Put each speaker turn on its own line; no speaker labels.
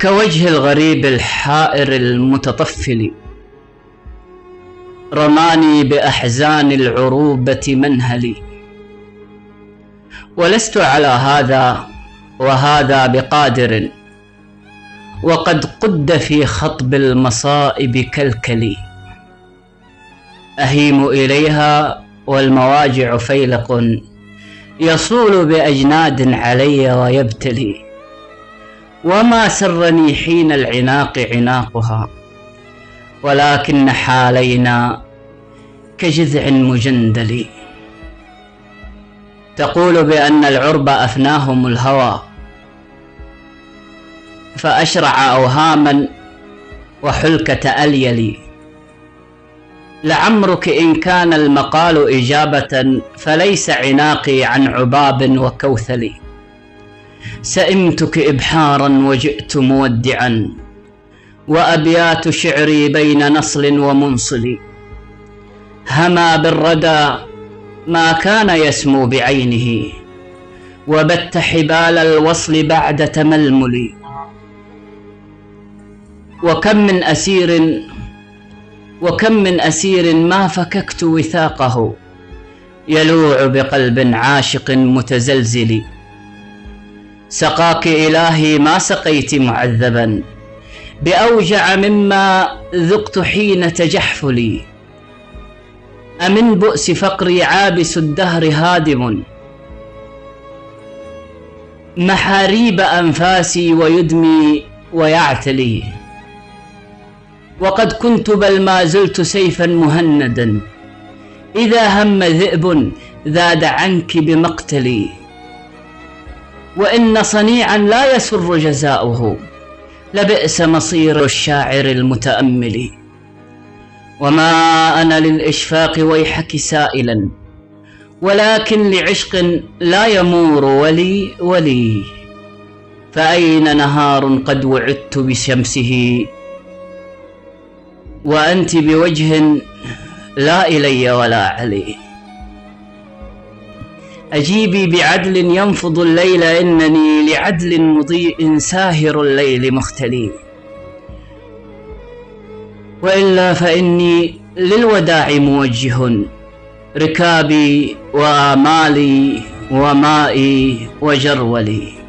كوجه الغريب الحائر المتطفل رماني بأحزان العروبة منهلي. ولست على هذا وهذا بقادر وقد قد في خطب المصائب كالكلي. أهيم إليها والمواجع فيلق يصول بأجناد علي ويبتلي. وما سرني حين العناق عناقها ولكن حالينا كجذع مجندل تقول بأن العرب أفناهم الهوى فأشرع أوهاما وحلكة أليلي لعمرك إن كان المقال إجابة فليس عناقي عن عباب وكوثل. سئمتك إبحارا وجئت مودعا وأبيات شعري بين نصل ومنصل. هما بالردى ما كان يسمو بعينه وبت حبال الوصل بعد تململ. وكم من أسير وكم من أسير ما فككت وثاقه يلوع بقلب عاشق متزلزل. سقاك إلهي ما سقيت معذبا. بأوجع مما ذقت حين تجحفلي. أمن بؤس فقري عابس الدهر هادم. محاريب أنفاسي ويدمي ويعتلي. وقد كنت بل ما زلت سيفا مهندا. إذا هم ذئب ذاد عنك بمقتلي. وإن صنيعا لا يسر جزاؤه لبئس مصير الشاعر المتأمل. وما أنا للإشفاق ويحك سائلا ولكن لعشق لا يمور ولي ولي. فأين نهار قد وعدت بشمسه؟ وأنت بوجه لا إلي ولا علي. أجيبي بعدل ينفض الليل إنني لعدل مضيء ساهر الليل مختلي. وإلا فإني للوداع موجه ركابي وآمالي ومائي وجرولي.